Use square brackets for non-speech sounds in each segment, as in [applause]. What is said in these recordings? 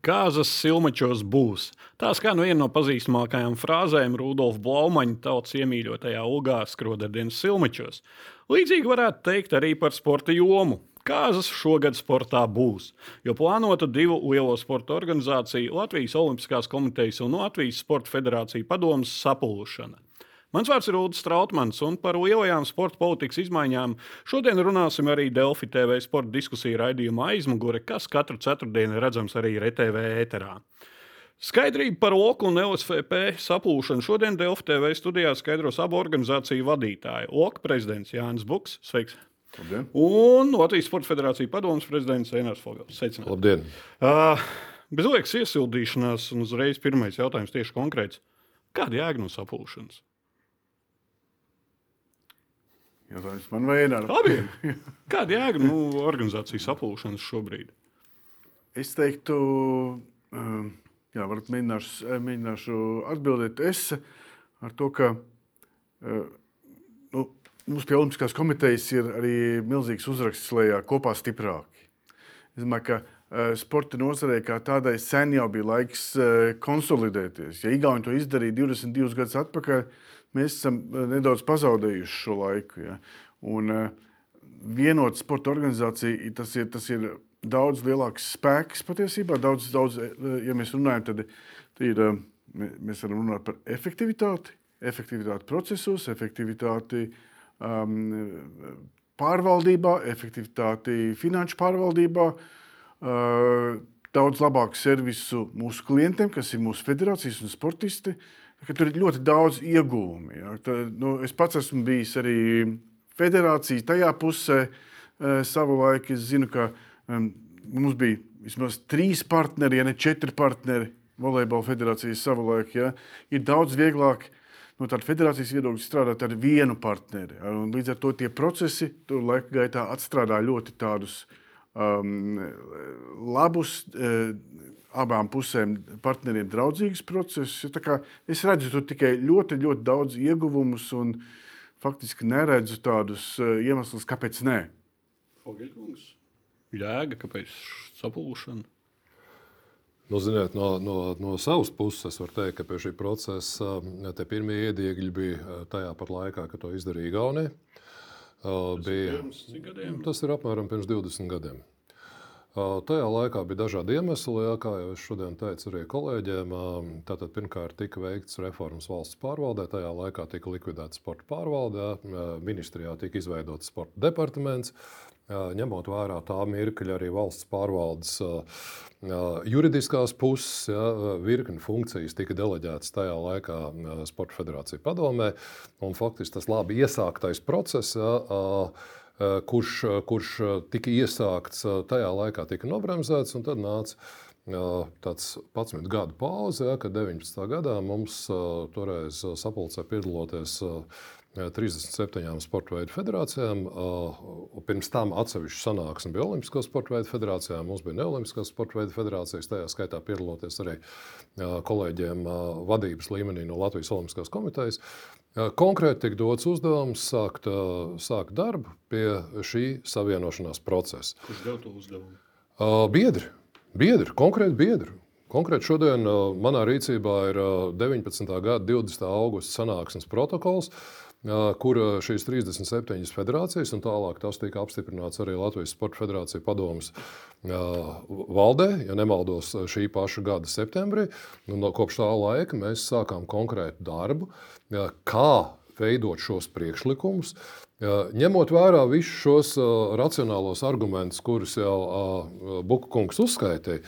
Kāzas silmačos būs. Tā skan viena no pazīstamākajām frāzēm Rudolfa Blaumaņa tautas iemīļotajā Ugā skrodardienas silmačos. Līdzīgi varētu teikt arī par sporta jomu. Kāzas šogad sportā būs, jo plānota divu lielo sporta organizāciju Latvijas Olimpiskās komitejas un Latvijas Sporta federāciju padomus sapulšana. Mans vārds ir Ulrichs Strautmans, un par lielajām sporta politikas izmaiņām šodien runāsim arī Delfi TV sporta diskusiju raidījuma aizmugure, kas katru ceturtdienu redzams arī RTV ēterā. Skaidrību par LOK un LSVP sapulšanu šodien Delfi TV studijā skaidros abu organizāciju vadītāji. LOK prezidents Jānis Buks, sveiks! Labdien. Un Latvijas Sports Federācijas padomus prezidents Enārs Fogels. Sveicināti! Labdien! Uh, bez liekas iesildīšanās, un uzreiz pirmais jautājums tieši konkrēts. Kāda jēga no sapulšanas? Jautājums man vai Enāram? Abiem. Kāda jēga nu, organizācijas sapulšanas šobrīd? Es teiktu, um, jā, varat mēģināšu, eh, mēģināšu atbildēt es ar to, ka uh, nu, mums pie Olimpiskās komitejas ir arī milzīgs uzraksts lejā kopā stiprāki. Es domāju, ka sporta nozarei kā tādai sen jau bija laiks konsolidēties. Ja Igauni to izdarīja 22 gadus atpakaļ, mēs esam nedaudz pazaudējuši šo laiku. Ja? Un, vienota sporta organizācija tas ir, tas ir daudz lielāks spēks patiesībā. Daudz, daudz, ja mēs runājam, tad ir, mēs varam runāt par efektivitāti, efektivitāti procesos, efektivitāti um, pārvaldībā, efektivitāti finanšu pārvaldībā. Uh, daudz labāku servisu mūsu klientiem, kas ir mūsu federācijas un sportisti. Tur ir ļoti daudz ieguvumu. Ja. Tad, nu, es pats esmu bijis arī federācijas tajā pusē. Uh, savulaik es zinu, ka um, mums bija vismaz trīs partneri, ja ne četri partneri volejbola federācijas savulaik. Ja. Ir daudz vieglāk no tāda federācijas viedokļa strādāt ar vienu partneri. Un līdz ar to tie procesi tur laika gaitā atstrādā ļoti tādus um, labus. Uh, abām pusēm partneriem draudzīgs process. Es redzu tur tikai ļoti, ļoti daudz ieguvumus un faktiski neredzu tādus eh, iemeslus, kāpēc nē. Fogelkungs, jēga, kāpēc sapulšana? Nu, ziniet, no, no, no savas puses var teikt, ka pie šī procesa eh, pirmie iediegļi bija eh, tajā pat laikā, kad to izdarīja Igaunija. Tas, bija, ir tas ir apmēram pirms 20 gadiem. Tajā laikā bija dažādi iemesli, jā, kā jau es šodien teicu arī kolēģiem. Tātad pirmkārt tika veikts reformas valsts pārvaldē, tajā laikā tika likvidēta sporta pārvaldē, ministrijā tika izveidots sporta departaments. Ņemot vērā tā mirkļa arī valsts pārvaldes juridiskās puses, ja, virkni funkcijas tika deleģētas tajā laikā Sporta federācija padomē. Faktiski tas labi iesāktais process. Ja, kurš, eh, kurš eh, tika iesākts tajā laikā, tika nobremzēts, un tad nāca tāds 11 gadu pauze, ja, kad 19. gadā mums toreiz sapulcē piedaloties 37 sporta veidu federācijām. Pirms tam atsevišķi sanāksme bija Olimpisko sporta veidu federācijām, mums bija Neolimpiskās sporta veidu federācijas, tajā skaitā piedaloties arī kolēģiem vadības līmenī no Latvijas Olimpiskās komitejas. Konkrēti tika dots uzdevums sākt, sākt darbu pie šī savienošanās procesa. Kurš dev to uzdevumu? Biedri, biedri konkrēti biedri. Konkrēti šodien manā rīcībā ir 19. gada 20. augusta sanāksmes protokols, kur šīs 37 federācijas, un tālāk tas tika apstiprināts arī Latvijas Sporta Federācija padomus valdē, ja nemaldos, šī paša gada septembrī. Un kopš tā laika mēs sākām konkrētu darbu kā veidot šos priekšlikumus, ņemot vērā visus šos racionālos argumentus, kurus jau Bukungs uzskaitīja,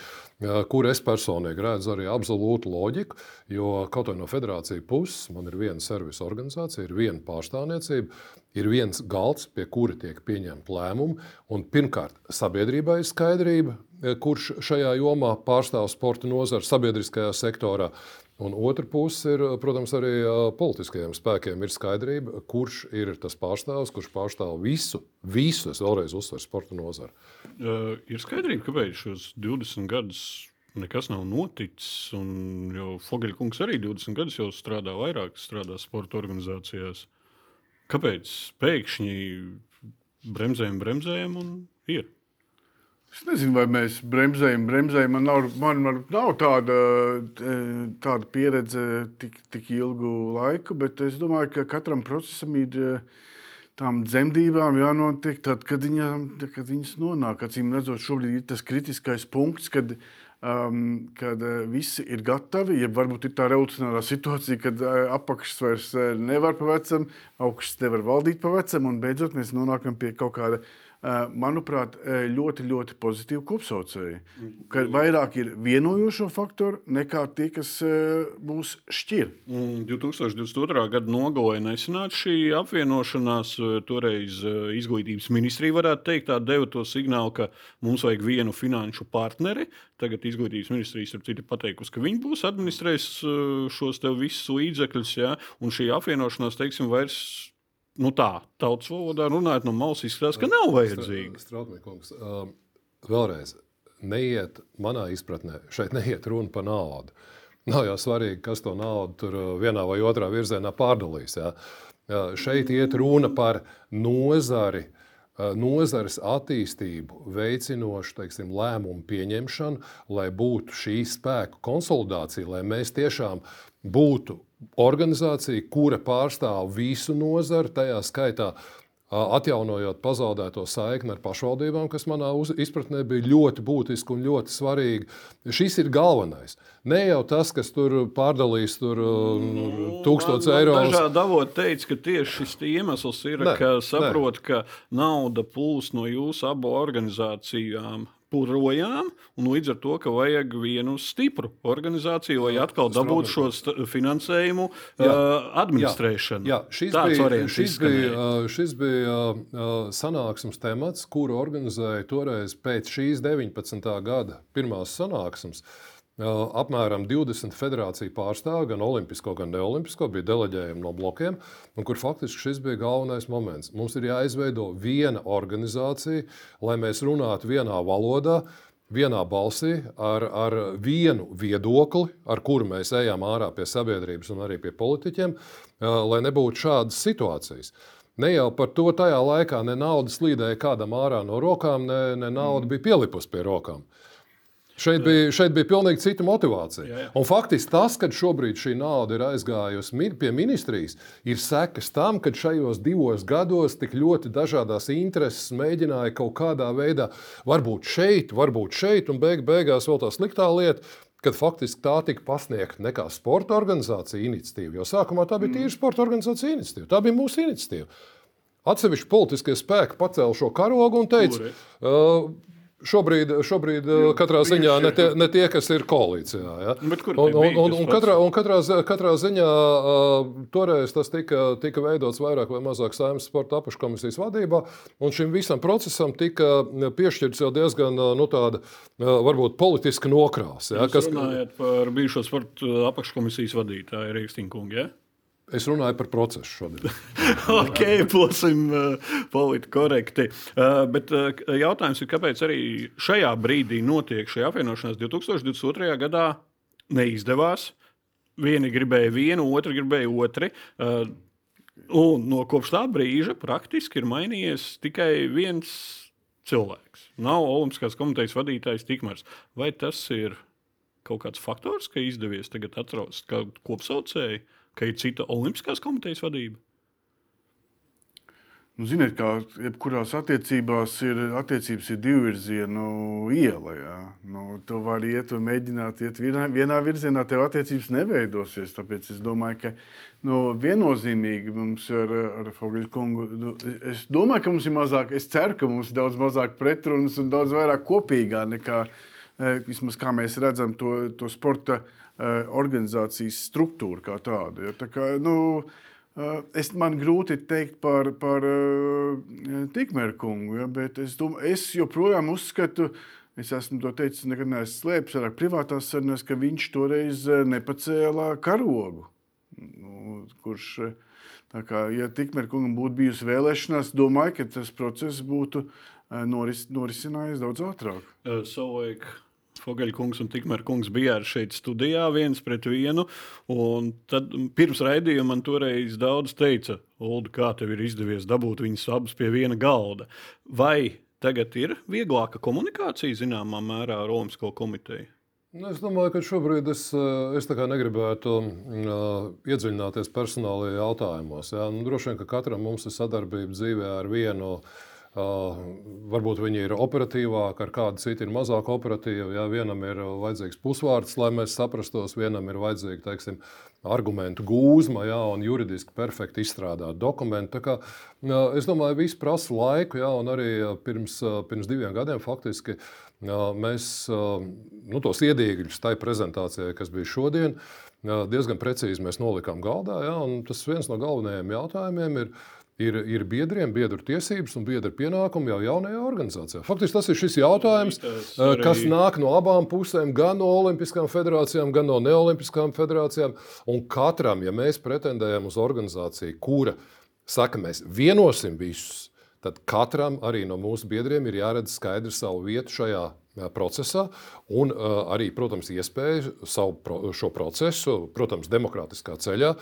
kur es personīgi redzu arī absolūtu loģiku. Jo kaut arī no federācijas puses man ir viena servisa organizācija, ir viena pārstāvniecība, ir viens galds, pie kura tiek pieņemta lēmumi. Pirmkārt, sabiedrībai ir skaidrība, kurš šajā jomā pārstāv sporta nozari sabiedriskajā sektorā. Un otra puse ir, protams, arī politiskajiem spēkiem ir skaidrība, kurš ir tas pārstāvis, kurš pārstāv visu, visu, es vēlreiz uzsveru, sporta nozari. Uh, ir skaidrība, kāpēc šos 20 gadus nekas nav noticis. Fogelkungs arī 20 gadus jau strādā vairāk, strādā sporta organizācijās. Kāpēc pēkšņi bremzējam, bremzējam un ir? Es nezinu, vai mēs bremzējam, bremzējam. Man nav, man, man nav tāda, tāda pieredze tik, tik ilgu laiku, bet es domāju, ka katram procesam ir tām dzemdībām jānotiek tad, kad, viņa, kad viņas nonāk. Acīm redzot, šobrīd ir tas kritiskais punkts, kad, um, kad visi ir gatavi. Ja varbūt ir tā revolucionārā situācija, kad apakšs vairs nevar pa vecam, augsts nevar valdīt pa vecam, un beidzot mēs nonākam pie kaut kāda Eh, manuprāt, eh, ļoti, ļoti pozitīvi kopsaucēji. Ka vairāk ir vienojošo faktoru nekā tie, kas eh, mūs šķir. 2022. gada nogalē nesenāca šī apvienošanās. Toreiz izglītības ministrija varētu teikt, tā deva to signālu, ka mums vajag vienu finanšu partneri. Tagad izglītības ministrijas ir pateikusi, ka viņi būs administrējis šos visus līdzekļus, ja? un šī apvienošanās, teiksim, vairs nu tā, tautas valodā runājot, no malas izskatās, ka nav vajadzīga. Strautniekungs, um, vēlreiz, neiet manā izpratnē, šeit neiet runa par naudu. Nav jau svarīgi, kas to naudu tur uh, vienā vai otrā virzienā pārdalīs. Ja? Šeit iet runa par nozari, uh, nozares attīstību, veicinošu teiksim, lēmumu pieņemšanu, lai būtu šī spēku konsolidācija, lai mēs tiešām būtu organizācija, kura pārstāv visu nozari, tajā skaitā atjaunojot pazaudēto saikni ar pašvaldībām, kas manā izpratnē bija ļoti būtiski un ļoti svarīgi. Šis ir galvenais. Ne jau tas, kas tur pārdalīs tur, nu, tūkstotis eiro. Dažādi avoti teica, ka tieši šis iemesls ir, ne, ka saprot, ne. ka nauda plūs no jūsu abu organizācijām projām, un līdz ar to, ka vajag vienu stipru organizāciju, lai atkal dabūtu šo finansējumu jā, uh, administrēšanu. Jā, jā šis, Tāds bija, šis, bija, šis bija uh, sanāksmes temats, kuru organizēja toreiz pēc šīs 19. gada pirmās sanāksmes. Uh, apmēram 20 federāciju pārstāvju, gan olimpisko, gan neolimpisko, bija deleģējumi no blokiem, un kur faktiski šis bija galvenais moments. Mums ir jāizveido viena organizācija, lai mēs runātu vienā valodā. Vienā balsī, ar, ar vienu viedokli, ar kuru mēs ejam ārā pie sabiedrības un arī pie politiķiem, lai nebūtu šādas situācijas. Ne jau par to tajā laikā ne nauda slīdēja kādam ārā no rokām, ne, ne nauda bija pielipusi pie rokām. Uh, Šeit bija, šeit bija pilnīgi cita motivācija. Jā, jā. Un faktiski tas, ka šobrīd šī nauda ir aizgājusi pie ministrijas, ir sekas tam, ka šajos divos gados tik ļoti dažādas intereses mēģināja kaut kādā veidā, varbūt šeit, varbūt šeit, un beig, beigās vēl tā sliktā lieta. Kad faktiski tā tika pasniegta ne kā sporta organizācija iniciatīva, jo sākumā tā bija tīra mm. sporta organizācija iniciatīva. Tā bija mūsu iniciatīva. Atsevišķi politiskie spēki pacēla šo karogu un teica, uh, Šobrīd, šobrīd jo, katrā ziņā ne tie, ne tie, kas ir koalīcijā. Ja? Un, un, un, un, katrā, un katrā, katrā ziņā uh, toreiz tas tika, tika veidots vairāk vai mazāk saimnes sporta apakškomisijas vadībā, un šim visam procesam tika piešķirts jau diezgan nu, tāda, varbūt politiska nokrāsa. Ja? Kas runājat par bijušo sporta apakškomisijas vadītāju Rīgstinkungu? Ja? Es runāju par procesu šodien. [laughs] ok, būsim uh, politiski korekti. Uh, bet uh, jautājums ir, kāpēc arī šajā brīdī notiek šī apvienošanās 2022. gadā neizdevās. Vieni gribēja vienu, otru gribēja otru. Un no kopš tā brīža praktiski ir mainījies tikai viens cilvēks. Nav Olimpiskās komitejas vadītājs Tikmērs. Vai tas ir kaut kāds faktors, ka izdevies tagad atrast kādu kopsaucēju? Ka ir cita olimpiskās komitejas vadība? Nu, ziniet, kā jebkurās attiecībās ir, attiecības ir divu virzienu iela. Jā. Nu, tu vari iet un mēģināt iet vienā, vienā virzienā, tev attiecības neveidosies. Tāpēc es domāju, ka nu, viennozīmīgi mums ar, ar Fogļu kungu, nu, es domāju, ka mums ir mazāk, es ceru, ka mums ir daudz mazāk pretrunas un daudz vairāk kopīgā nekā, eh, vismaz kā mēs redzam to, to sporta Eh, organizācijas struktūru kā tādu. Ja? Tā kā, nu, eh, Es, man grūti pateikt par, par uh, Tikmēra kungu, ja, bet es, domāju, es joprojām uzskatu, es esmu to teicis, nekad neesmu slēpis ar privātās sarunās, ka viņš toreiz nepacēlā karogu. Nu, kurš, kā, ja Tikmēra kungam būtu bijusi vēlēšanās, domāju, ka tas process būtu noris, norisinājies daudz ātrāk. Uh, so, like... Fogaļkungs un Tikmēr kungs bija šeit studijā viens pret vienu. Tad pirms raidījuma man toreiz daudz teica, Ulu, kā tev ir izdevies dabūt viņus abus pie viena galda. Vai tagad ir vieglāka komunikācija zināmā mērā ar Olimpisko komiteju. Nu, es domāju, ka šobrīd es, eh, es negribētu uh, iedziļināties personālajā jautājumos. Ja? Nu, droši vien, ka katram mums ir sadarbība dzīvē ar vienu Uh, varbūt viņi ir operatīvāki, ar kādu citu ir mazāk operatīvi. Ja vienam ir vajadzīgs pusvārds, lai mēs saprastos, vienam ir vajadzīga teiksim, argumentu gūzma ja, un juridiski perfekti izstrādāt dokumentu. Kā, uh, es domāju, ka viss prasa laiku, ja, un arī pirms, pirms diviem gadiem faktiski mēs nu, tos iedīgļus tai prezentācijai, kas bija šodien, diezgan precīzi nolikām galdā. Ja, tas viens no galvenajiem jautājumiem ir ir, ir biedriem, biedru tiesības un biedru pienākumi jau jaunajā organizācijā. Faktiski tas ir šis jautājums, arī... kas nāk no abām pusēm, gan no Olimpiskām federācijām, gan no Neolimpiskām federācijām. Un katram, ja mēs pretendējam uz organizāciju, kura saka, mēs vienosim visus, tad katram arī no mūsu biedriem ir jāredz skaidri savu vietu šajā procesā, un arī, protams, iespēju savu šo procesu, protams, demokrātiskā ceļā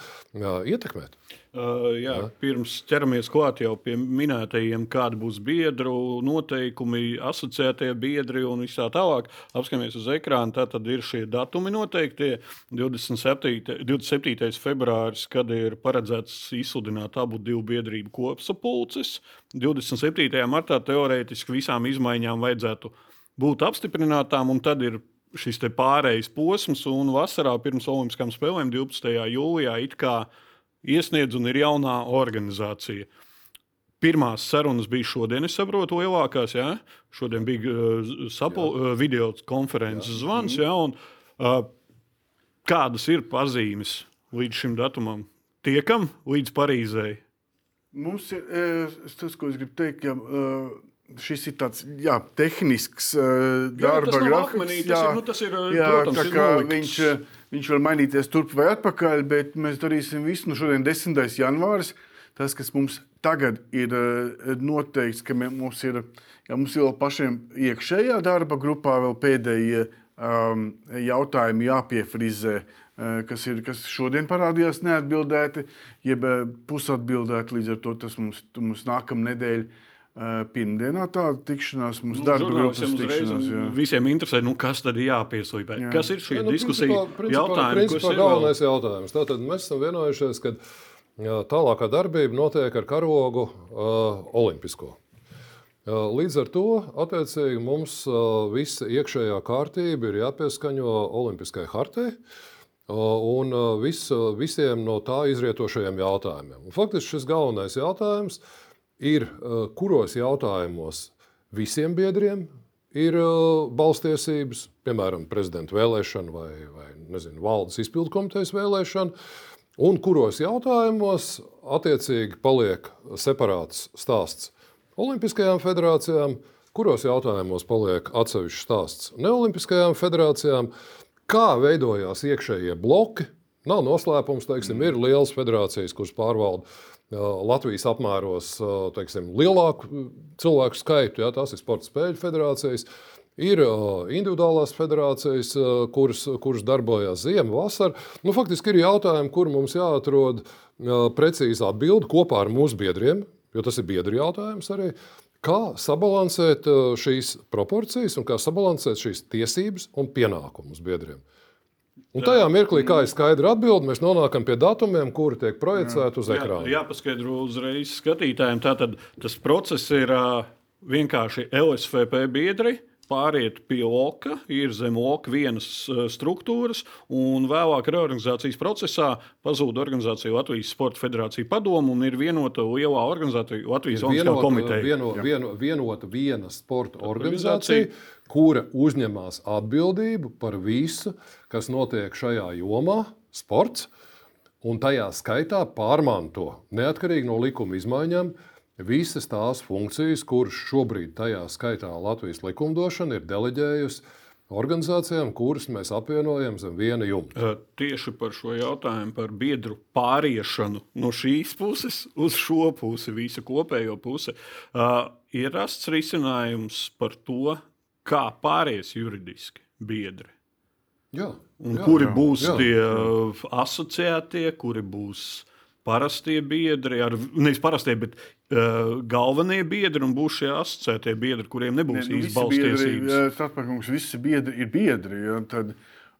ietekmēt. Uh, jā, jā. Pirms ķeramies klāt jau pie minētajiem, kāda būs biedru noteikumi, asociētie biedri un tā tālāk. Apskatāmies uz ekrāna, tā tad ir šie datumi noteikti. 27. 27. februāris, kad ir paredzēts izsludināt abu divu biedrību kopsapulces. 27. martā teorētiski visām izmaiņām vajadzētu būt apstiprinātām, un tad ir šis pārejas posms, un vasarā pirms Olimpiskām spēlēm 12. jūlijā it kā iesniedz un ir jaunā organizācija. Pirmās sarunas bija šodien, es saprotu, lielākās. Ja? Šodien bija uh, sapu, uh, video konferences zvans. Ja? Un, uh, kādas ir pazīmes līdz šim datumam? Tiekam līdz Parīzei. Mums ir tas, ko es gribu teikt. Ja, uh, šis ir tāds jā, tehnisks uh, darba jā, grafiks. Jā, tas ir, nu, tas ir, jā, protams, tā kā viņš, viņš var mainīties turp vai atpakaļ, bet mēs darīsim visu. Nu, šodien 10. janvāris. Tas, kas mums tagad ir uh, noteikts, ka mums ir, jā, mums ir vēl pašiem iekšējā darba grupā vēl pēdējie um, jautājumi jāpiefrizē. Kas, ir, kas šodien parādījās neatbildēti, jeb pusatbildēti. Līdz ar to tas mums, mums nākamā nedēļa Pirmdienā tāda tikšanās mums nu, darba grupas tikšanās. Jā. Visiem interesē, nu, kas tad ir jāpieslīpē. Jā. Kas ir šī ja, nu, diskusija principā, principā, jautājumi? Principā galvenais vēl... jautājums. Tātad mēs esam vienojušies, ka tālākā darbība notiek ar karogu uh, olimpisko. Uh, līdz ar to attiecīgi mums uh, visa iekšējā kārtība ir jāpieskaņo Olimpiskai hartai. Un vis, visiem no tā izrietošajiem jautājumiem. Un faktiski šis galvenais jautājums ir ir, eh, kuros jautājumos visiem biedriem ir eh, balstiesības, piemēram, prezidenta vēlēšana vai, vai nezinu, valdes izpildu komitejas vēlēšana, un kuros jautājumos attiecīgi paliek separāts stāsts Olimpiskajām federācijām, kuros jautājumos paliek atsevišķs stāsts Neolimpiskajām federācijām, kā veidojās iekšējie bloki. Nav noslēpums, teiksim, ir lielas federācijas, kuras pārvalda Latvijas apmēros teiksim, lielāku cilvēku skaitu. Ja, tās ir sporta spēļu federācijas. Ir individuālās federācijas, kuras, kuras darbojas ziemā, vasarā. Nu, faktiski ir jautājumi, kur mums jāatrod precīzi atbildi kopā ar mūsu biedriem, jo tas ir biedru jautājums arī. Kā sabalansēt šīs proporcijas un kā sabalansēt šīs tiesības un pienākumus biedriem? Un tajā mirklī, kā ir skaidra atbilde, mēs nonākam pie datumiem, kuri tiek projicēti uz ekrāna. Jā, jāpaskaidro uzreiz skatītājiem. Tātad tas process ir vienkārši LSVP biedri. Pāriet pie OKA, ir zem OKA vienas struktūras, un vēlāk reorganizācijas procesā pazūd organizācija Latvijas Sporta Federācija padomu un ir vienota lielā organizācija Latvijas Olimpiskā komiteja. Vieno, vieno, vienota viena sporta organizācija, organizācija kura uzņemās atbildību par visu, kas notiek šajā jomā, sports, un tajā skaitā pārmanto neatkarīgi no likuma izmaiņām visas tās funkcijas, kuras šobrīd tajā skaitā Latvijas likumdošana ir deleģējusi organizācijām, kuras mēs apvienojam zem viena jumta. Tieši par šo jautājumu, par biedru pāriešanu no šīs puses uz šo pusi, visu kopējo pusi, ir rasts risinājums par to, kā pāries juridiski biedri. Jā, un jā, kuri jā, būs jā, tie jā. asociētie, kuri būs parastie biedri, ar, nevis parastie, bet galvenie biedri un būs šie asociētie biedri, kuriem nebūs Ne, nu, īsti visi balss biedri, tiesības. eh, Starptautiskums, visi biedri ir biedri. Ja, tad,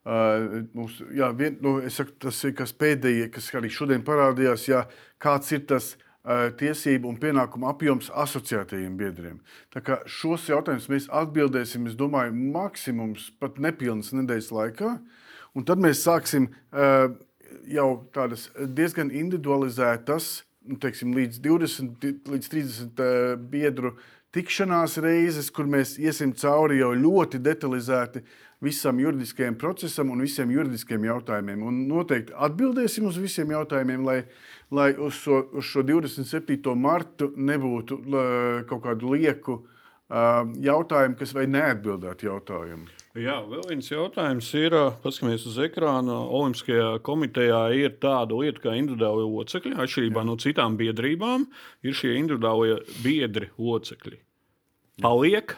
uh, mums, jā, vien, nu, saku, tas ir kas pēdējie, kas arī šodien parādījās, ja, kāds ir tas uh, tiesību un pienākumu apjoms asociētajiem biedriem. Šos jautājumus mēs atbildēsim, es domāju, maksimums pat nepilnas nedēļas laikā. Un tad mēs sāksim uh, jau tādas diezgan individualizētas, nu, teiksim, līdz 20, līdz 30 uh, biedru tikšanās reizes, kur mēs iesim cauri jau ļoti detalizēti visam juridiskajam procesam un visiem juridiskiem jautājumiem. Un noteikti atbildēsim uz visiem jautājumiem, lai, lai uz, šo, uz šo 27. martu nebūtu uh, kaut kādu lieku uh, jautājumu, kas vai neatbildētu jautājumu. Jā, vēl viens jautājums ir, ā, paskatāmies uz ekrāna. Olimpiskajā komitejā ir tāda lieta kā individuāli locekļi. Atšķirībā no citām biedrībām, ir šie individuālie biedri locekļi. Paliek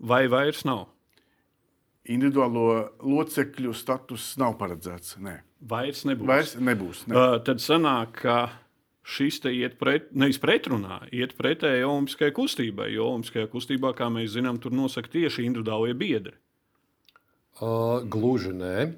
vai vairs nav? Individuālo locekļu status nav paredzēts. Nē, Vairs nebūs. vairs nebūs. Ne. Uh, tad sanāk, ka šis te iet pret, nevis pretrunā, iet pretēji Olimpiskajai kustībai. Jo Olimpiskajā kustībā, kā mēs zinām, tur nosaka tieši individuālie biedri. Uh, gluži nē.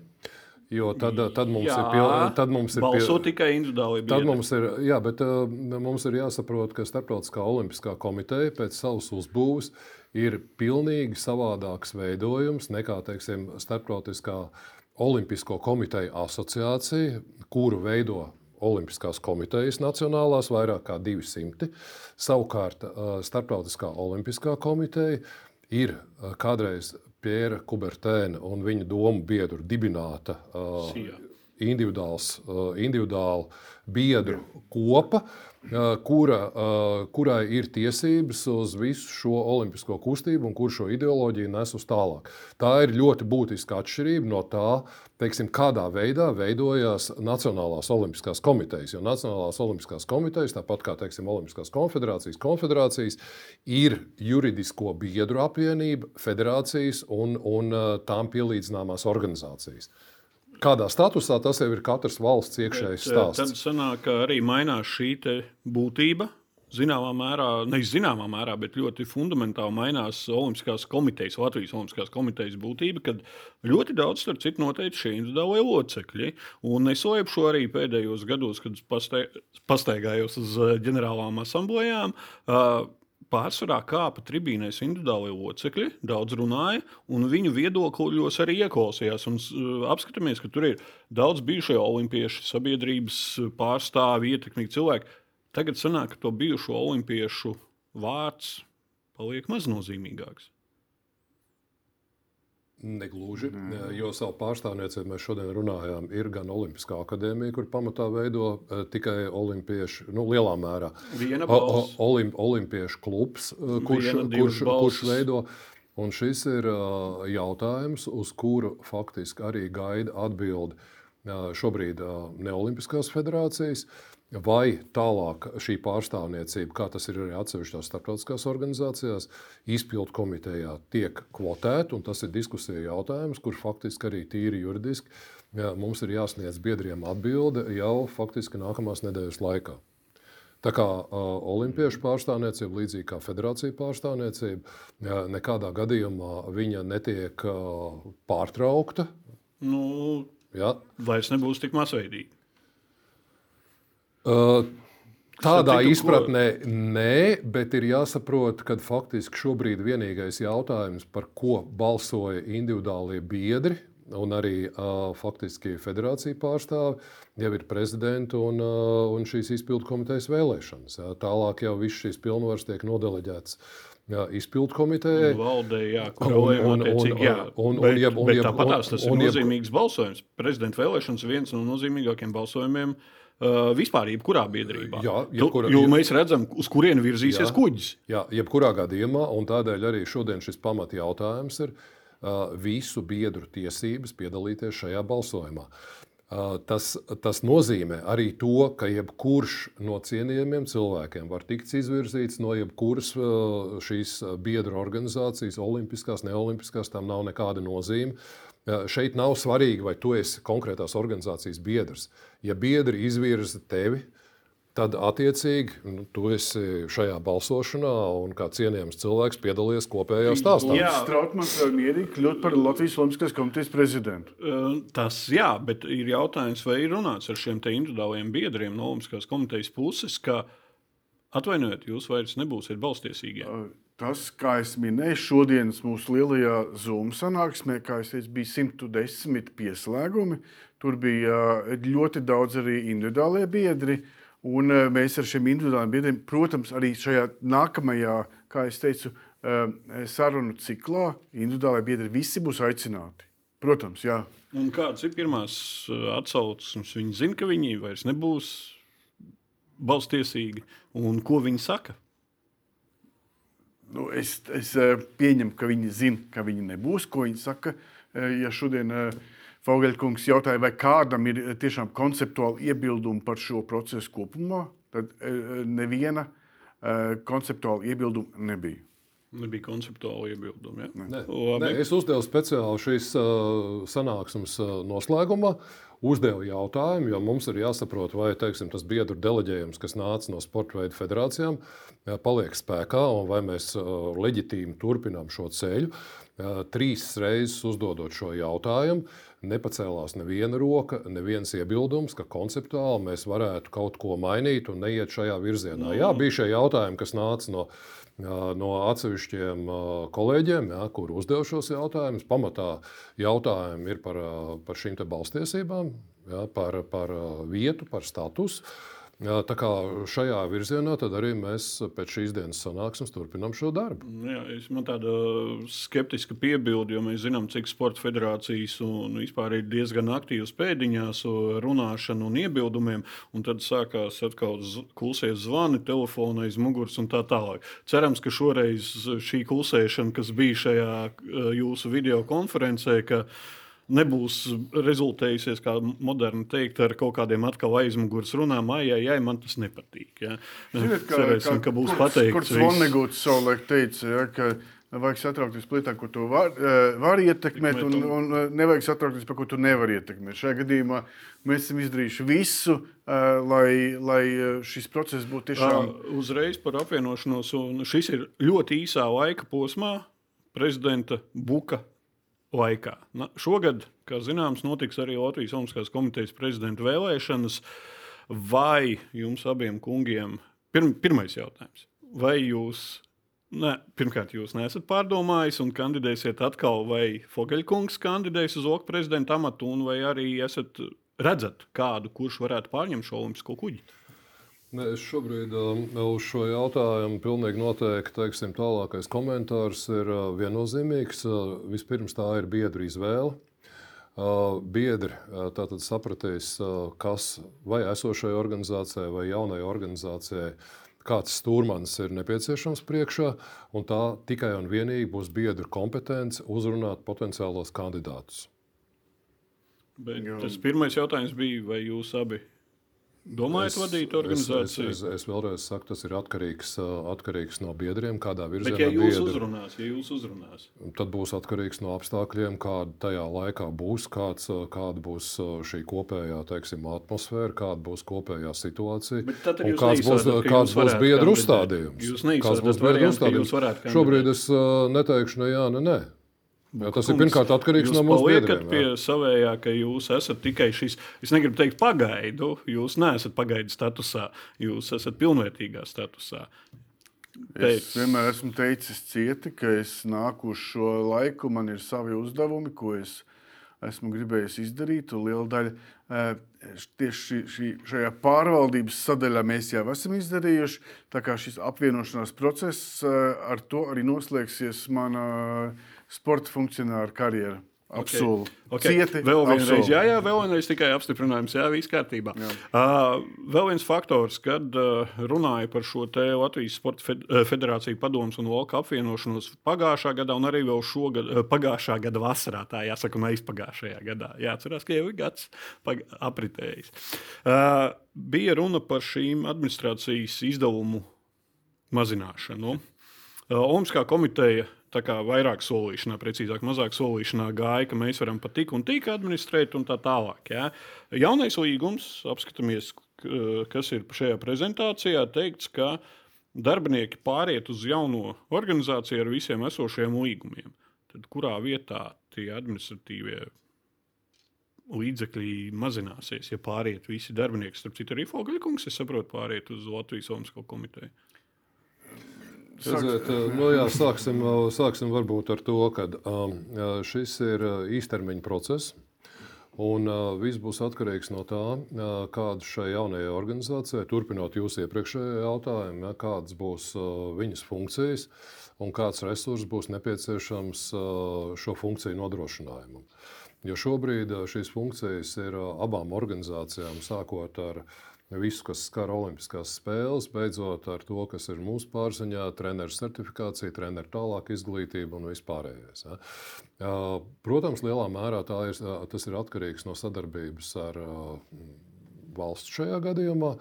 Jo tad, tad mums Jā, ir pilnīgi. Tad mums ir pie- tikai individuālie Tad mums ir, jā, bet, uh, mums ir jāsaprot, ka Startautiskā olimpiskā komiteja pēc savas uzbūves ir pilnīgi savādāks veidojums nekā teiksim, Startautiskā olimpisko komiteju asociācija, kuru veido Olimpiskās komitejas nacionālās vairāk kā 200. Savukārt Startautiskā olimpiskā komiteja ir kādreiz Pjēra Kubertēna un viņa domu biedru dibināta uh, individuāls, uh, individuāla biedru kopa, uh, kura, kurai ir tiesības uz visu šo olimpisko kustību un kur šo ideoloģiju nes uz tālāk. Tā ir ļoti būtiska atšķirība no tā, teiksim, kādā veidā veidojās Nacionālās olimpiskās komitejas. Jo Nacionālās olimpiskās komitejas, tāpat kā teiksim, Olimpiskās konfederācijas, konfederācijas, ir juridisko biedru apvienība, federācijas un, un tām pielīdzināmās organizācijas. Kādā statusā tas jau ir katras valsts iekšējais eh, Tad stāsts. sanāk, ka arī mainās šī būtība. Zināmā mērā, nevis zināmā mērā, bet ļoti fundamentāli mainās Olimpiskās komitejas, Latvijas Olimpiskās komitejas būtība, kad ļoti daudz tur citu noteikti šie individuālie locekļi. Un es slēpšu arī pēdējos gados, kad pastaigājos uz eh, ģenerālām asamblējām. Uh, Pārsvarā kāpa tribīnēs individuālie locekļi, daudz runāja, un viņu viedokļos arī ieklausījās. Un, uh, apskatāmies, ka tur ir daudz bijušie olimpiešu sabiedrības pārstāvji, ietekmīgi cilvēki. Tagad sanāk, ka to bijušo olimpiešu vārds paliek maznozīmīgāks. Negluži, jo savu pārstāvniecību mēs šodien runājām. Ir gan Olimpiskā akadēmija, kur pamatā veido eh, tikai olimpiešu, nu, lielā mērā. Viena. Olim, olimpiešu klubs, eh, kurš, Viena, divas kurš, kurš veido. Un šis ir uh, jautājums, uz kuru faktiski arī gaida atbildi uh, šobrīd uh, Neolimpiskās federācijas. Vai tālāk šī pārstāvniecība, kā tas ir arī atsevišķās starptautiskās organizācijās, izpildu komitejā tiek kvotēta, un tas ir diskusija jautājums, kur faktiski arī tīri juridiski jā, mums ir jāsniedz biedriem atbilde jau faktiski nākamās nedēļas laikā. Tā kā uh, olimpiešu pārstāvniecība, līdzīgi kā federācija pārstāvniecība, uh, nekādā gadījumā viņa netiek uh, pārtraukta. Nu, Ja? vairs nebūs tik masveidīga. Uh, tādā Starp citu, ko- izpratnē nē, bet ir jāsaprot, ka faktiski šobrīd vienīgais jautājums, par ko balsoja individuālie biedri. Un arī uh, faktiski federācija pārstāvi jau ir prezidenta un, uh, un šīs izpildu komitejas vēlēšanas. Jā. Tālāk jau viss šīs pilnvaras tiek nodeleģētas jā, izpildu komitejai. Valdē, jā, kur Un- jau un- attiecīgi, un- jā. un- un Bet- jeb- un bet jeb- tāpat tās tas ir un jeb- nozīmīgs balsojums. Prezidenta vēlēšanas ir viens no nozīmīgākajiem balsojumiem uh, vispār, jebkurā biedrībā. Jā, jebkurā- jo mēs redzam, uz kurieni virzīsies Jā. kuģis. Jā, jebkurā gadījumā, un tādēļ arī šodien šis pamat jautājums ir uh, visu biedru tiesības piedalīties šajā balsojumā. Uh, tas, tas nozīmē arī to, ka jebkurš no cienījamiem cilvēkiem var tikt izvirzīts no jebkuras uh, šīs biedru organizācijas, olimpiskās, neolimpiskās, tam nav nekāda nozīme. Uh, Šeit nav svarīgi, vai tu esi konkrētās organizācijas biedrs. Ja biedri izvirza tevi, tad attiecīgi nu, tu esi šajā balsošanā un kā cienījams cilvēks piedalies kopējā stāstā. Jā. Strautmans var mierīgi kļūt par Latvijas Olimpiskās komitejas prezidentu. Uh, Tas jā, bet ir jautājums, vai ir runāts ar šiem te individuāliem biedriem no Olimpiskās komitejas puses, ka atvainojiet, jūs vairs nebūsiet balstiesīgie. Tas, kā es minēju, šodienas mūsu lielajā Zoom sanāksmē, kā es teicu, bija 110 pieslēgumi. Tur bija uh, ļoti daudz arī individuālie biedri. Un uh, mēs ar šiem individuāliem biedriem, protams, arī šajā nākamajā, kā jau teicu, uh, sarunu ciklā, individuālie biedri visi būs aicināti. Protams, jā. Un kādas ir pirmās atsauces? Viņi zina, ka viņi vairs nebūs balstiesīgi. Un ko viņi saka? Nu, es, es eh, pieņemu, ka viņi zina, ka viņi nebūs. Ko viņi saka? Eh, Ja šodien Fogelkungs jautāja, vai kādam ir eh, tiešām konceptuāli iebildumi par šo procesu kopumā, tad eh, neviena eh, konceptuāla iebilduma nebija. Nebija konceptuāli iebildumi. Ja? Nē, nē, es uzdevu speciāli šīs uh, sanāksmes uh, noslēgumā. Uzdevu jautājumu, jo mums ir jāsaprot, vai teiksim, tas biedru deleģējums, kas nāca no sporta veidu federācijām, jā, paliek spēkā un vai mēs uh, leģitīmi turpinām šo ceļu. Uh, Trīs reizes uzdodot šo jautājumu, nepacēlās neviena roka, neviens iebildums, ka konceptuāli mēs varētu kaut ko mainīt un neiet šajā virzienā. Jā, bija šie jautājumi, kas nāca no jā, no atsevišķiem kolēģiem, jā, kur uzdev šos jautājumus. Pamatā jautājumi ir par, par šīm te balstiesībām, jā, par, par vietu, par statusu. Tā kā šajā virzienā arī mēs pēc šīs dienas sanāksmes turpinām šo darbu. Jā, es, man tāda skeptiska piebilde, jo mēs zinām, cik sporta federācijas un vispār ir diezgan aktīvas pēdiņās, runāšana un iebildumiem. Un tad sākās atkal klusie zvani, telefona aiz muguras un tā tālāk. Cerams, ka šoreiz šī klusēšana, kas bija šajā eh, jūsu video konferencē, ka nebūs rezultējusies, kā moderni teikt, ar kaut kādiem atkal aizmugures runām, ai, ai, ai, man tas nepatīk. Ja? Ziniet, Cerēsim, ka būs pateikts. Kurts viss. Vonneguts savulaik teica, ja, ka vajag satraukties par lietām, ko tu vari var ietekmēt, un, un eh, nevajag satraukties par ko tu nevari ietekmēt. Šajā gadījumā mēs esam izdarījuši visu, eh, lai, lai eh, šis process būtu tiešām. Uh, uzreiz par apvienošanos. un Šis ir ļoti īsā laika posmā, prezidenta Buka laikā. Na, šogad, kā zināms, notiks arī Latvijas Olimpiskās komitejas prezidenta vēlēšanas. Vai jums abiem kungiem, pirm, pirmais jautājums, vai jūs, ne, pirmkārt, jūs neesat pārdomājis un kandidēsiet atkal, vai Fogeļkungs kandidēs uz Olimpiskā prezidenta amatu, vai arī esat redzat kādu, kurš varētu pārņemt šo olimpisko kuģi? Ne, es šobrīd um, uz šo jautājumu pilnīgi noteikti teiksim, tālākais komentārs ir uh, viennozīmīgs. Uh, Vispirms tā ir biedru izvēle. Uh, Biedri tātad sapratīs, kas vai esošajai organizācijai vai jaunai organizācijai, kāds stūrmanis ir nepieciešams priekšā, un tā tikai un vienīgi būs biedru kompetence uzrunāt potenciālos kandidātus. Bet tas pirmais jautājums bija, vai jūs abi domājat vadīt organizāciju? Es, es, es, es vēlreiz saku, tas ir atkarīgs, atkarīgs no biedriem, kādā virzienā Bet, ja jūs biedri- uzrunās, ja jūs uzrunās, Tad būs atkarīgs no apstākļiem, kāda tajā laikā būs, kāds, kāda būs šī kopējā teiksim, atmosfēra, kāda būs kopējā situācija. Un kāds būs, kāds būs biedru uzstādījums. Jūs Kāds būs biedru uzstādījums? Šobrīd es neteikšu ne jā, ne nē. Jo tas ir Kungs, pirmkārt atkarīgs no mūsu biedriem. pie jā. savējā, ka jūs esat tikai šis, es negribu teikt, pagaidu. Jūs neesat pagaidu statusā, jūs esat pilnvērtīgā statusā. Es Pēc, vienmēr esmu teicis cieti, ka es nāku uz šo laiku, man ir savi uzdevumi, ko es esmu gribējis izdarīt. Liela daļa eh, tieši šī, šī, šajā pārvaldības sadaļā mēs jau esam izdarījuši. Tā kā šis apvienošanās process, eh, ar to arī noslēgsies mana sporta funkcionāra karjera. Apsolu. Okay. Cieti, Vēl vienreiz, apsolu. jā, jā, vēl vienreiz tikai apstiprinājums, jā, viss kārtībā. Uh, vēl viens faktors, kad uh, runāja par šo te Latvijas Sporta fed Federāciju padomus un Volka apvienošanos pagājušā gadā un arī vēl šogad, pagājušā gada vasarā, tā jāsaka, un aizpagājušajā gadā. Jāatcerās, ka jau ir gads apritējis. Uh, bija runa par šīm administrācijas izdevumu mazināšanu. Uh, Olimpiskā komiteja tā kā vairāk solīšanā, precīzāk, mazāk solīšanā gāja, ka mēs varam pat tik un tik administrēt un tā tālāk. Ja? Jaunais līgums, apskatāmies, k- kas ir šajā prezentācijā, teikts, ka darbinieki pāriet uz jauno organizāciju ar visiem esošiem līgumiem. Tad kurā vietā tie administratīvie līdzekļi mazināsies, ja pāriet visi darbinieki? Starp citu, arī Fogaļkungs, es saprotu, pāriet uz Latvijas Olimpisko komiteju. Redziet, nu, jā, sāksim, sāksim varbūt ar to, ka um, šis ir īstermiņa process. Un uh, viss būs atkarīgs no tā, uh, kāda šai jaunajai organizācijai, turpinot jūsu iepriekšējo jautājumu, ja, kādas būs uh, viņas funkcijas un kāds resurss būs nepieciešams uh, šo funkciju nodrošinājumam. Jo šobrīd uh, šīs funkcijas ir uh, abām organizācijām, sākot ar visu, kas skar Olimpiskās spēles, beidzot ar to, kas ir mūsu pārziņā, treneru certifikācija, treneru tālāk izglītība un vispārējais. Ja. Uh, Protams, lielā mērā ir, uh, tas ir atkarīgs no sadarbības ar uh, valsts šajā gadījumā.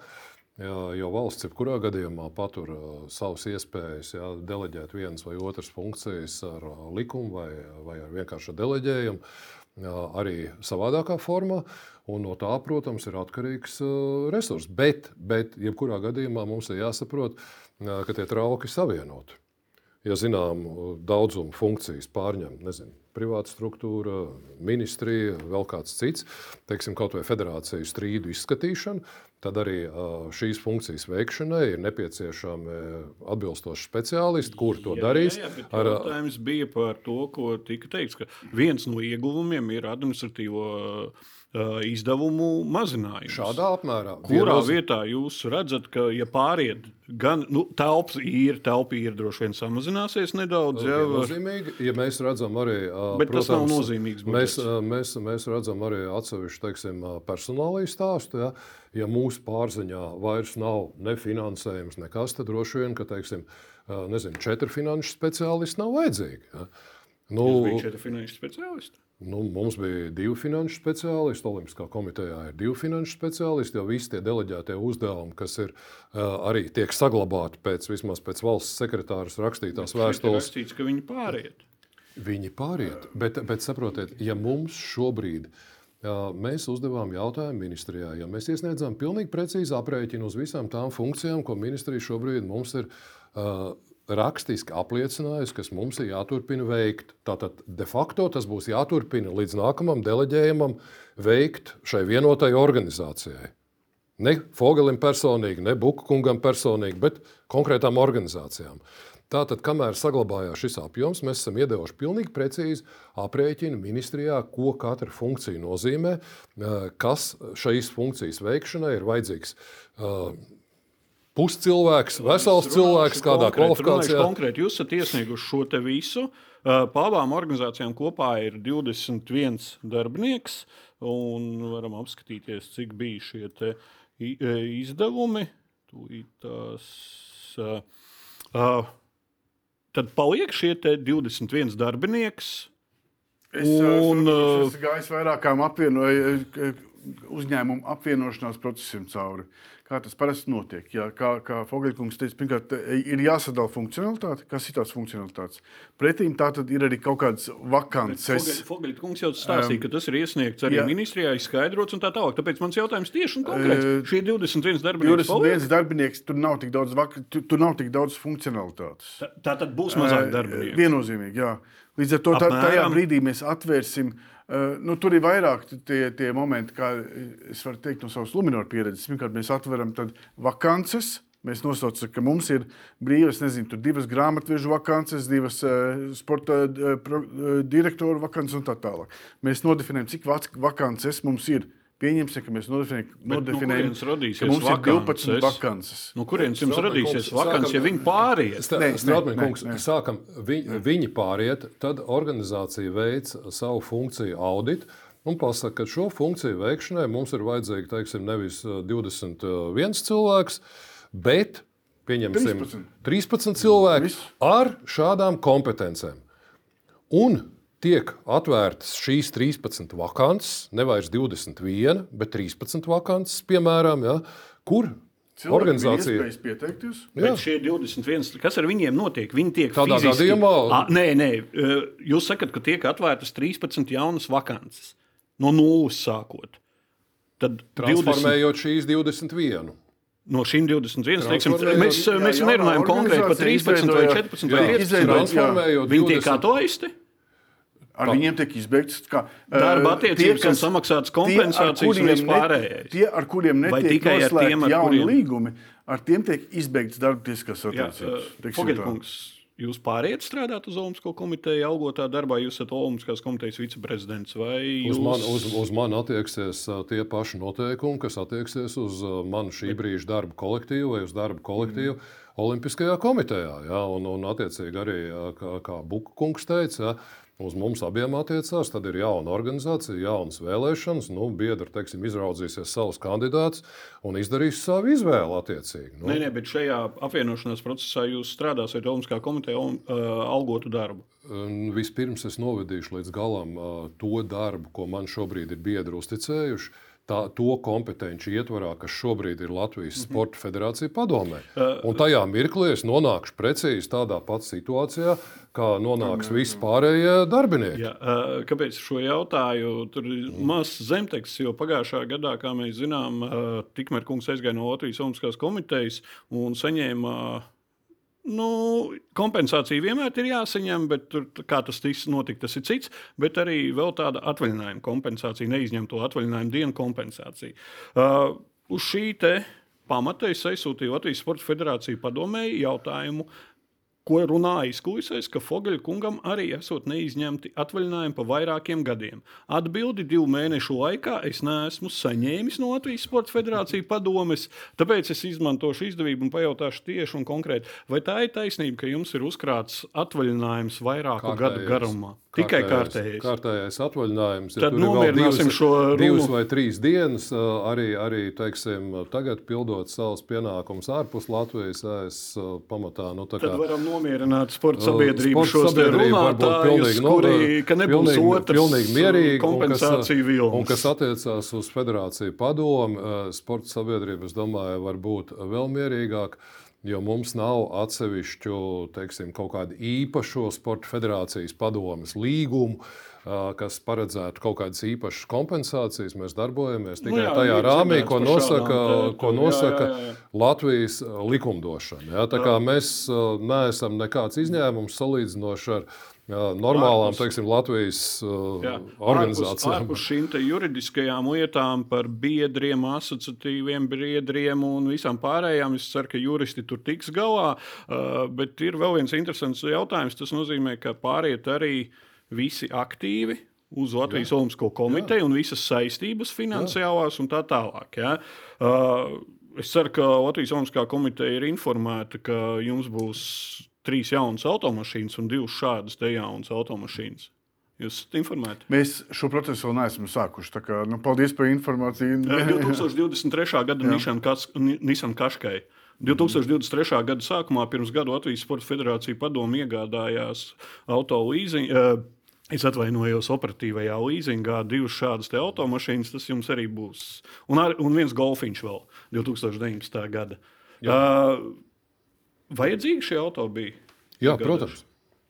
Jā, jo valsts jebkurā gadījumā patur uh, savas iespējas jā, deleģēt vienas vai otras funkcijas ar uh, likumu vai, vai ar vienkāršu deleģējumu, jā, arī savādākā formā. Un no tā, protams, ir atkarīgs uh, resurss. Bet, bet jebkurā gadījumā mums ir jāsaprot, uh, ka tie trauki savienoti. Ja zinām, daudzumu funkcijas pārņem nezinu, privāta struktūra, ministrija, vēl kāds cits, teiksim, kaut vai federāciju strīdu izskatīšana, tad arī šīs funkcijas veikšanai ir nepieciešami atbilstoši speciālisti, kur to darīs. Jā, jā, ar, jautājums bija par to, ko tika teikts, ka viens no ieguvumiem ir administratīvo uh, izdevumu mazinājums. Šādā apmērā. Kurā vienos... vietā jūs redzat, ka, ja pāriet, gan nu, telpas ir, telpa ir droši vien samazināsies nedaudz. Jā, nozīmīgi, ja mēs redzam arī. Bet protams, tas nav nozīmīgs. Budžets. Mēs, mēs, mēs redzam arī atsevišķu teiksim, personāliju stāstu. Ja, ja mūsu pārziņā vairs nav ne finansējums, nekas, tad droši vien, ka teiksim, nezinu, četri finanšu speciālisti nav vajadzīgi. Ja. Nu, bija četri finanšu speciālisti. Nu, mums bija divi finanšu speciālisti. Olimpiskā komitejā ir divi finanšu speciālisti. Jau visi tie deleģētie uzdevumi, kas ir, uh, arī tiek saglabāti pēc, vismaz pēc valsts sekretāras rakstītās vēstules. Tas ir rakstīts, ka viņi pāriet. Viņi pāriet. Bet, bet saprotiet, ja mums šobrīd uh, mēs uzdevām jautājumu ministrijā, ja mēs iesniedzām pilnīgi precīzi aprēķinu uz visām tām funkcijām, ko ministrija šobrīd mums ir. Uh, rakstiski apliecinājusi, kas mums ir jāturpina veikt. Tātad de facto tas būs jāturpina līdz nākamajam deleģējumam veikt šai vienotai organizācijai. Ne Fogelim personīgi, ne Bukungam personīgi, bet konkrētām organizācijām. Tātad, kamēr saglabājās šis apjoms, mēs esam iedevuši pilnīgi precīzi aprēķinu ministrijā, ko katra funkcija nozīmē, kas šīs funkcijas veikšanai ir vajadzīgs puscilvēks, vesels cilvēks, kādā kvalifikācijā. Konkrēti, jūs esat iesnieguši šo te visu. Pa abām organizācijām kopā ir 21 darbinieks, un varam apskatīties, cik bija šie izdevumi. Tās, uh, tad paliek šie 21 darbinieks. Es, un, es, es gāju vairākām apvienoju, uzņēmumu apvienošanās procesiem cauri. Kā tas parasti notiek? Jā, kā kā Fogelkungs teica, pirmkārt, ir jāsadala funkcionalitāte. Kas ir tās funkcionalitātes? Pretīm tā tad ir arī kaut kādas vakances. Fogelkungs jau stāstīja, um, ka tas ir iesniegts arī jā. ministrijā, izskaidrots un tā tālāk. Tāpēc mans jautājums tieši un konkrēts. Uh, Šie 21 darbinieki. 21 paliek? darbinieks, tur nav tik daudz, vak, tur, tur nav tik daudz funkcionalitātes. Tā, tā tad būs mazāk darbinieku. Uh, viennozīmīgi, jā. Līdz ar to tā, tajā brīdī mēs atvērsim Uh, nu, tur ir vairāk tie, tie momenti, kā es varu teikt no savas lumināra pieredzes. Pirmkārt, mēs atveram vakances. Mēs nosaucam, ka mums ir brīvas, nezinu, divas grāmatvežu vakances, divas uh, sporta uh, direktoru vakances un tā tālāk. Mēs nodefinējam, cik vakances mums ir. Pieņemsim, ka mēs nodefinējam, no ka mums vakances? ir 12 vakances. No kurienes jums radīsies vakances, ja viņi pāriet? Strādājot, sākam, viņi, viņi pāriet, tad organizācija veic savu funkciju auditu. Un pasaka, ka šo funkciju veikšanai mums ir vajadzīgi teiksim, nevis 21 cilvēks, bet pieņemsim 13, 13 cilvēku ar šādām kompetencēm. Un tiek atvērtas šīs 13 vakances, nevis 21, bet 13 vakances, piemēram, ja, kur Cilvēki organizācija ir pieteikties. Bet šie 21, kas ar viņiem notiek? Viņi tiek tādā fiziski... gadījumā. A, nē, nē, jūs sakat, ka tiek atvērtas 13 jaunas vakances no nulles sākot. Tad 20, Transformējot šīs 21. no šīm 21, teiksim, Transformējot- mēs, Jā, mēs nerunājam konkrēti par organizācija 13 vai izveidojās- 14 vai Jā, 15 izveidojās- gadus. Transformējot Viņi tiek 20. Ar viņiem tiek izbeigts kā, Darba eh, attiecības tie, un kas- samaksātas tie, ar kompensācijas un kuriem ne- vispārējais. Tie, ar kuriem Vai netiek tikai tiem, ar jauni kuriem- līgumi, ar tiem tiek izbeigts darba tiesiskās attiecības. tā. Fogelkungs, jūs pāriet strādāt uz Olimpisko komiteju, algotā darbā, jūs esat Olimpiskās komitejas viceprezidents vai jūs... Uz mani, uz, uz mani attieksies ā, tie paši noteikumi, kas attieksies uz manu šī brīža darba kolektīvu vai uz darba kolektīvu mm. Olimpiskajā komitejā. Ja? Un, un attiecīgi arī, kā, kā Buka kungs teica, ja? Uz mums abiem attiecās. Tad ir jauna organizācija, jaunas vēlēšanas. Nu, biedri teiksim, izraudzīsies savus kandidātus un izdarīs savu izvēli attiecīgi. Nu, Nē, nē, bet šajā apvienošanās procesā jūs strādāsiet Olimpiskā komiteja un uh, algotu darbu. Vispirms es novedīšu līdz galam ā, to darbu, ko man šobrīd ir biedri uzticējuši. Tā, to kompetenci ietvarā, kas šobrīd ir Latvijas Mhm. Sporta Federācija padomē. Un tajā mirklī es nonākšu precīzi tādā pat situācijā, kā nonāks visi pārējie darbinieki. Jā, kāpēc šo jautāju? Tur ir mazs zemteksts, jo pagājušā gadā, kā mēs zinām, tikmēr kungs aizgāja no Latvijas Olimpiskās komitejas un saņēma. Nu, kompensācija vienmēr ir jāsaņem, bet tur, kā tas notika, tas ir cits. Bet arī tāda atvaļinājuma kompensācija, neizņemto atvaļinājumu dienu kompensācija. Uh, uz šī pamata es aizsūtīju Latvijas Sports Federāciju padomēji jautājumu, ko runā aizkulisēs, ka Fogeļa kungam arī esot neizņemti atvaļinājumi pa vairākiem gadiem. Atbildi divu mēnešu laikā es neesmu saņēmis no Latvijas Sports Federācijas padomes, tāpēc es izmantošu izdevību un pajautāšu tieši un konkrēti, vai tā ir taisnība, ka jums ir uzkrāts atvaļinājums vairāku gadu garumā. Tikai kārtējais. Kārtējais atvaļinājums. Tad ir vēl nomierināsim divas- šo runu. Divas vai trīs dienas, arī, arī teiksim, tagad pildot savus pienākumus ārpus Latvijas, es pamatā. Nu, tā Tad kā- varam nomierināt sporta Uh, sabiedrību sporta šos runātājus, kuri, ka nebūs pilnīgi- otrs pilnīgi mierīgi, kompensācija vilnis. Un kas attiecās uz federāciju padomu, sporta sabiedrība, es domāju, var būt vēl mierīgāk. Jo mums nav atsevišķu teiksim, kaut kādu īpašu sporta federācijas padomes līgumu, kas paredzētu kaut kādas īpašas kompensācijas. Mēs darbojamies tikai Nu jā, tajā ir rāmī, ko nosaka, te- ko jā, nosaka jā, jā. Latvijas uh, likumdošana. Ja? Mēs neesam nekāds izņēmums salīdzinoši ar uh, normālām Ārpus- teiksim, Latvijas uh, Jā, organizācijām. Ārpus šīm te juridiskajām lietām par biedriem, asociatīviem biedriem un visām pārējām, es ceru, ka juristi tur tiks galā. Uh, bet ir vēl viens interesants jautājums. Tas nozīmē, ka pāriet arī visi aktīvi. Uz Latvijas Olimpisko komiteju un visas saistības finansiālās un tā tālāk. Ja? Uh, es ceru, ka Latvijas Olimpiskā komiteja ir informēta, ka jums būs trīs jaunas automašīnas un divas šādas te jaunas automašīnas. Jūs esat informēti? Mēs šo procesu vēl neesam sākuši. Kā, nu, paldies par informāciju. 2023. [laughs] gada Nissan Kaškai. 2023. gada sākumā, pirms gada Latvijas Sports Federācija padomu iegādājās auto leasing. Uh, Es atvainojos operatīvajā līzingā, divas šādas automašīnas. Tas jums arī būs. Un, ar, un viens golfiņš vēl 2019. gada. Uh, vajadzīgi šie auto bija? Jā, Iegādājuši? protams.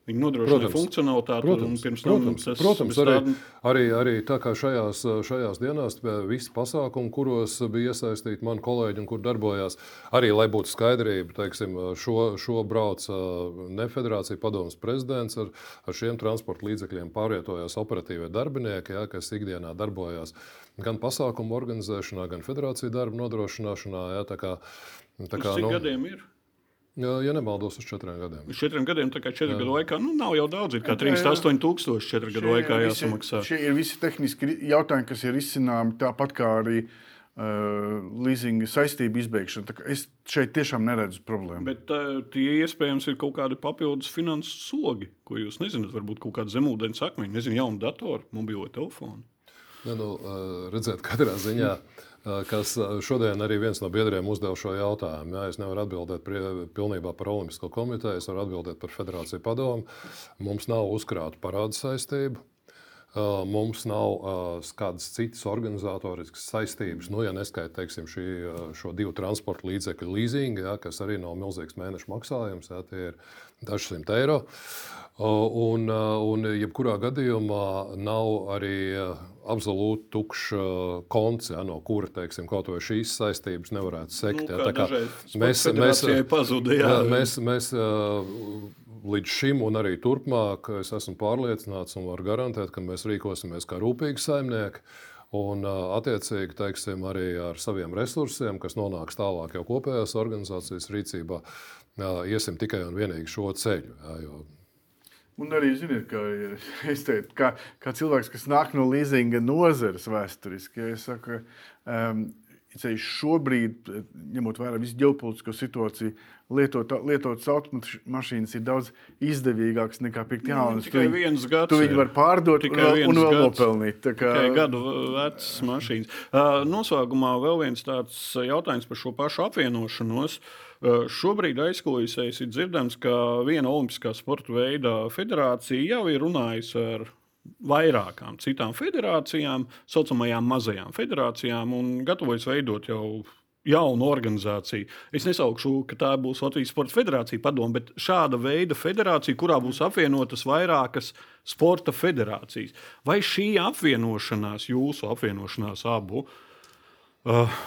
Viņi nodrošina Protams. funkcionalitāti. un Protams, tam protams, tas- protams arī, tāda- arī, arī tā kā šajās, šajās dienās visi pasākumi, kuros bija iesaistīti mani kolēģi un kur darbojās. Arī, lai būtu skaidrība, teiksim, šo, šo brauc ne federācija padomus prezidents ar, ar šiem transporta līdzekļiem pārvietojās operatīvie darbinieki, ja, kas ikdienā darbojās gan pasākumu organizēšanā, gan federācija darba nodrošināšanā. Ja, tā kā, tā Uz kā, cik nu, gadiem ir? Ja, ja nemaldos, uz četriem gadiem. Uz četriem gadiem, tā kā četru gadu laikā, nu, nav jau daudz. Ir kā Jā, jā. 38 tūkstoši četru gadu laikā jāsamaksā. Šie ir visi tehniski jautājumi, kas ir izcināmi tāpat kā arī uh, leasinga saistību izbeigšana. Tā kā Es šeit tiešām neredzu problēmu. Bet uh, tie iespējams ir kaut kādi papildus finanses sogi, ko jūs nezināt. Varbūt kaut kāda zemūdens akmeņa, nezinu, jaunu datoru, mobilo telefonu. Ja, nu, redzēt, katrā ziņā, eh, kas eh, šodien arī viens no biedriem uzdeva šo jautājumu. Ja, es nevaru atbildēt prie, pilnībā par Olimpisko komiteju, es varu atbildēt par Federāciju padomu. Mums nav uzkrāta parāda saistība. Mums nav kādas citas organizatoriskas saistības, nu, ja neskaitām šī, uh, šo divu transporta līdzekļu leasingu, ja, kas arī nav milzīgs mēneša maksājums, ja, tie ir daži simt eiro. Un, un jebkurā gadījumā nav arī absolūti tukšs konts, ja, no kura teiksim, kaut vai šīs saistības nevarētu sekt. Nu, ja, kā mēs, mēs. Jā, mēs, mēs līdz šim un arī turpmāk es esmu pārliecināts un varu garantēt, ka mēs rīkosimies kā rūpīgi saimnieki. Un, attiecīgi, teiksim, arī ar saviem resursiem, kas nonāks tālāk jau kopējās organizācijas rīcībā, iesim tikai un vienīgi šo ceļu. Jā, jo Un arī, ziniet, kā, [laughs] teiktu, kā, kā cilvēks, kas nāk no leasinga nozares vēsturiski, ja es saku, um, šobrīd, ņemot vērā visu ģeopolitisko situāciju, lietot, lietotas automašīnas ir daudz izdevīgākas nekā pirkt jaunas. Nu, tikai tu, viens gads. Tu viņu var pārdot un, un vēl nopelnīt. Tā kā... Tikai gadu vecas mašīnas. Uh, noslēgumā vēl viens tāds jautājums par šo pašu apvienošanos. Šobrīd aizkulisēs ir dzirdams, ka viena olimpiskā sporta veida federācija jau ir runājusi ar vairākām citām federācijām, tā saucamajām mazajām federācijām, un gatavojas veidot jau jaunu organizāciju. Es nesaukšu, ka tā būs Latvijas Sports Federācija padome, bet šāda veida federācija, kurā būs apvienotas vairākas sporta federācijas. Vai šī apvienošanās, jūsu apvienošanās abu, uh,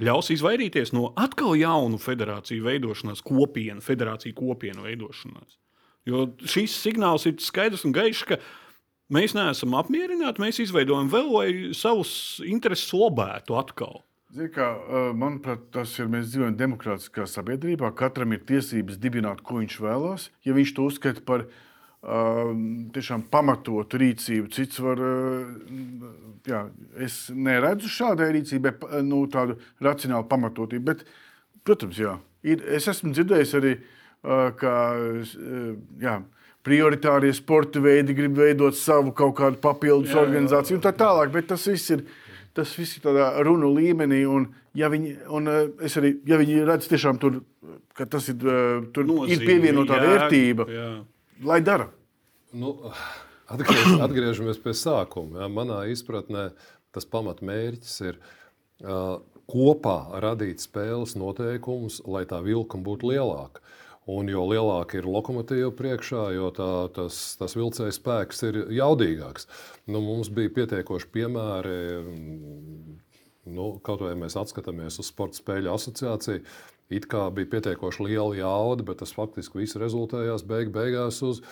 ļaus izvairīties no atkal jaunu federāciju veidošanās, kopienu, federāciju kopienu veidošanās. Jo šis signāls ir skaidrs un gaišs, ka mēs neesam apmierināti, mēs izveidojam vēl, lai savus intereses lobētu atkal. Zin, kā, manuprāt, tas ir. Mēs dzīvojam demokrātiskā sabiedrībā. Katram ir tiesības dibināt, ko viņš vēlās. Ja viņš to uzskata par uh, tiešām pamatotu rīcību. Cits var, jā, es neredzu šādai rīcībai nu, tādu racionālu pamatotību. Bet, protams, jā, ir, es esmu dzirdējis arī, ka jā, prioritārie sporta veidi grib veidot savu kaut kādu papildus jā, organizāciju un tā tālāk. Bet tas viss ir. Tas viss ir tādā runu līmenī, un, ja viņi, un es arī, ja viņi redz, tiešām tur, ka tas ir, tur Nozīmī, ir pievienotā jā, vērtība. Jā lai dara? Nu, atgriež, atgriežamies pie sākuma. Ja. Manā izpratnē tas pamatmērķis ir uh, kopā radīt spēles noteikumus, lai tā vilkuma būtu lielāka. Un jo lielāka ir lokomotīva priekšā, jo tā, tas, tas vilcēja spēks ir jaudīgāks. Nu, mums bija pietiekoši piemēri, nu, kaut vai mēs atskatāmies uz Sports spēļu asociāciju. It kā bija pietiekoši liela jauda, bet tas faktiski viss rezultējās beig beigās uz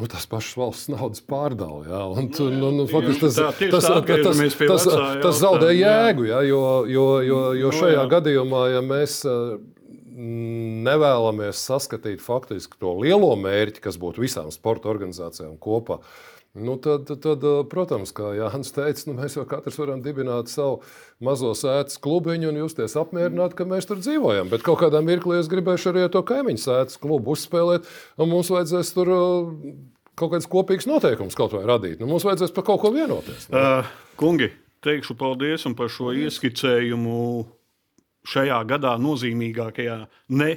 Nu, tas pašs valsts naudas pārdala. Ja? Nu, nu, nu, faktiski, tas, tā, tas, tas, tas, tas, tas zaudē jēgu. Ja? Jo, jo, jo, jo nu, šajā jā. gadījumā, ja mēs nevēlamies saskatīt faktiski to lielo mērķi, kas būtu visām sporta organizācijām kopā, Nu, tad, tad, protams, kā Jānis teica, nu, mēs jau katrs varam dibināt savu mazo sēdes klubiņu un justies apmierināti, ka mēs tur dzīvojam. Bet kaut kādā mirklī es gribēšu arī to kaimiņu sēdes klubu uzspēlēt, un mums vajadzēs tur kaut kādas kopīgas noteikumus kaut vai radīt. Nu, mums vajadzēs par kaut ko vienoties. Ne? Uh, kungi, teikšu paldies par šo ieskicējumu šajā gadā nozīmīgākajā ne,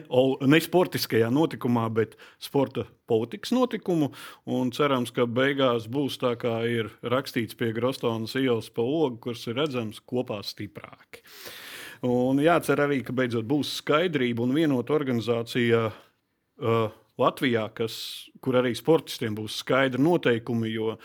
ne sportiskajā notikumā, bet sporta politikas notikumu. Un cerams, ka beigās būs tā, kā ir rakstīts pie Grostonas ielas pa logu, kurš ir redzams kopā stiprāki. Un jācer arī, ka beidzot būs skaidrība un vienota organizācija. Uh, Latvijā, kas, kur arī sportistiem būs skaidri noteikumi, jo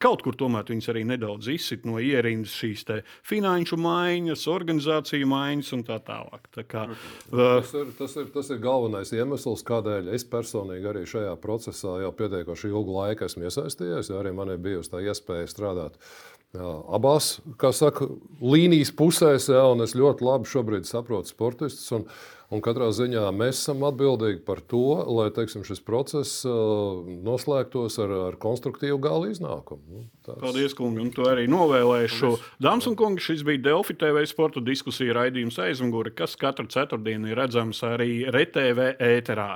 Kaut kur tomēr viņas arī nedaudz izsit no ierindas šīs finanšu maiņas, organizāciju maiņas un tā tālāk. Tā kā, uh, tas, ir, tas, ir, tas ir galvenais iemesls, kādēļ es personīgi arī šajā procesā jau pietiekoši ilgu laiku esmu iesaistījies. Arī man ir bijusi tā iespēja strādāt jā, abās saka, līnijas pusēs, jā, un es ļoti labi saprotu sportistus. Un, katrā ziņā mēs esam atbildīgi par to, lai teiksim, šis process noslēgtos ar, ar konstruktīvu gala iznākumu. Nu, tās... Paldies, kungi, un to arī novēlēšu. Dāmas un kungi, šis bija Delfi TV sporta diskusija raidījums aizmugure, kas katru ceturtdienu ir redzams arī RTV ēterā.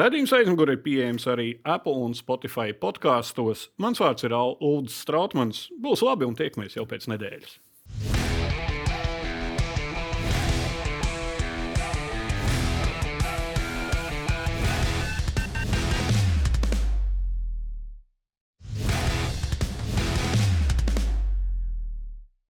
Radījums aizmugure ir pieejams arī Apple un Spotify podkāstos. Mans vārds ir Ulrichs Strautmans. Būs labi un tiekamies jau pēc nedēļas.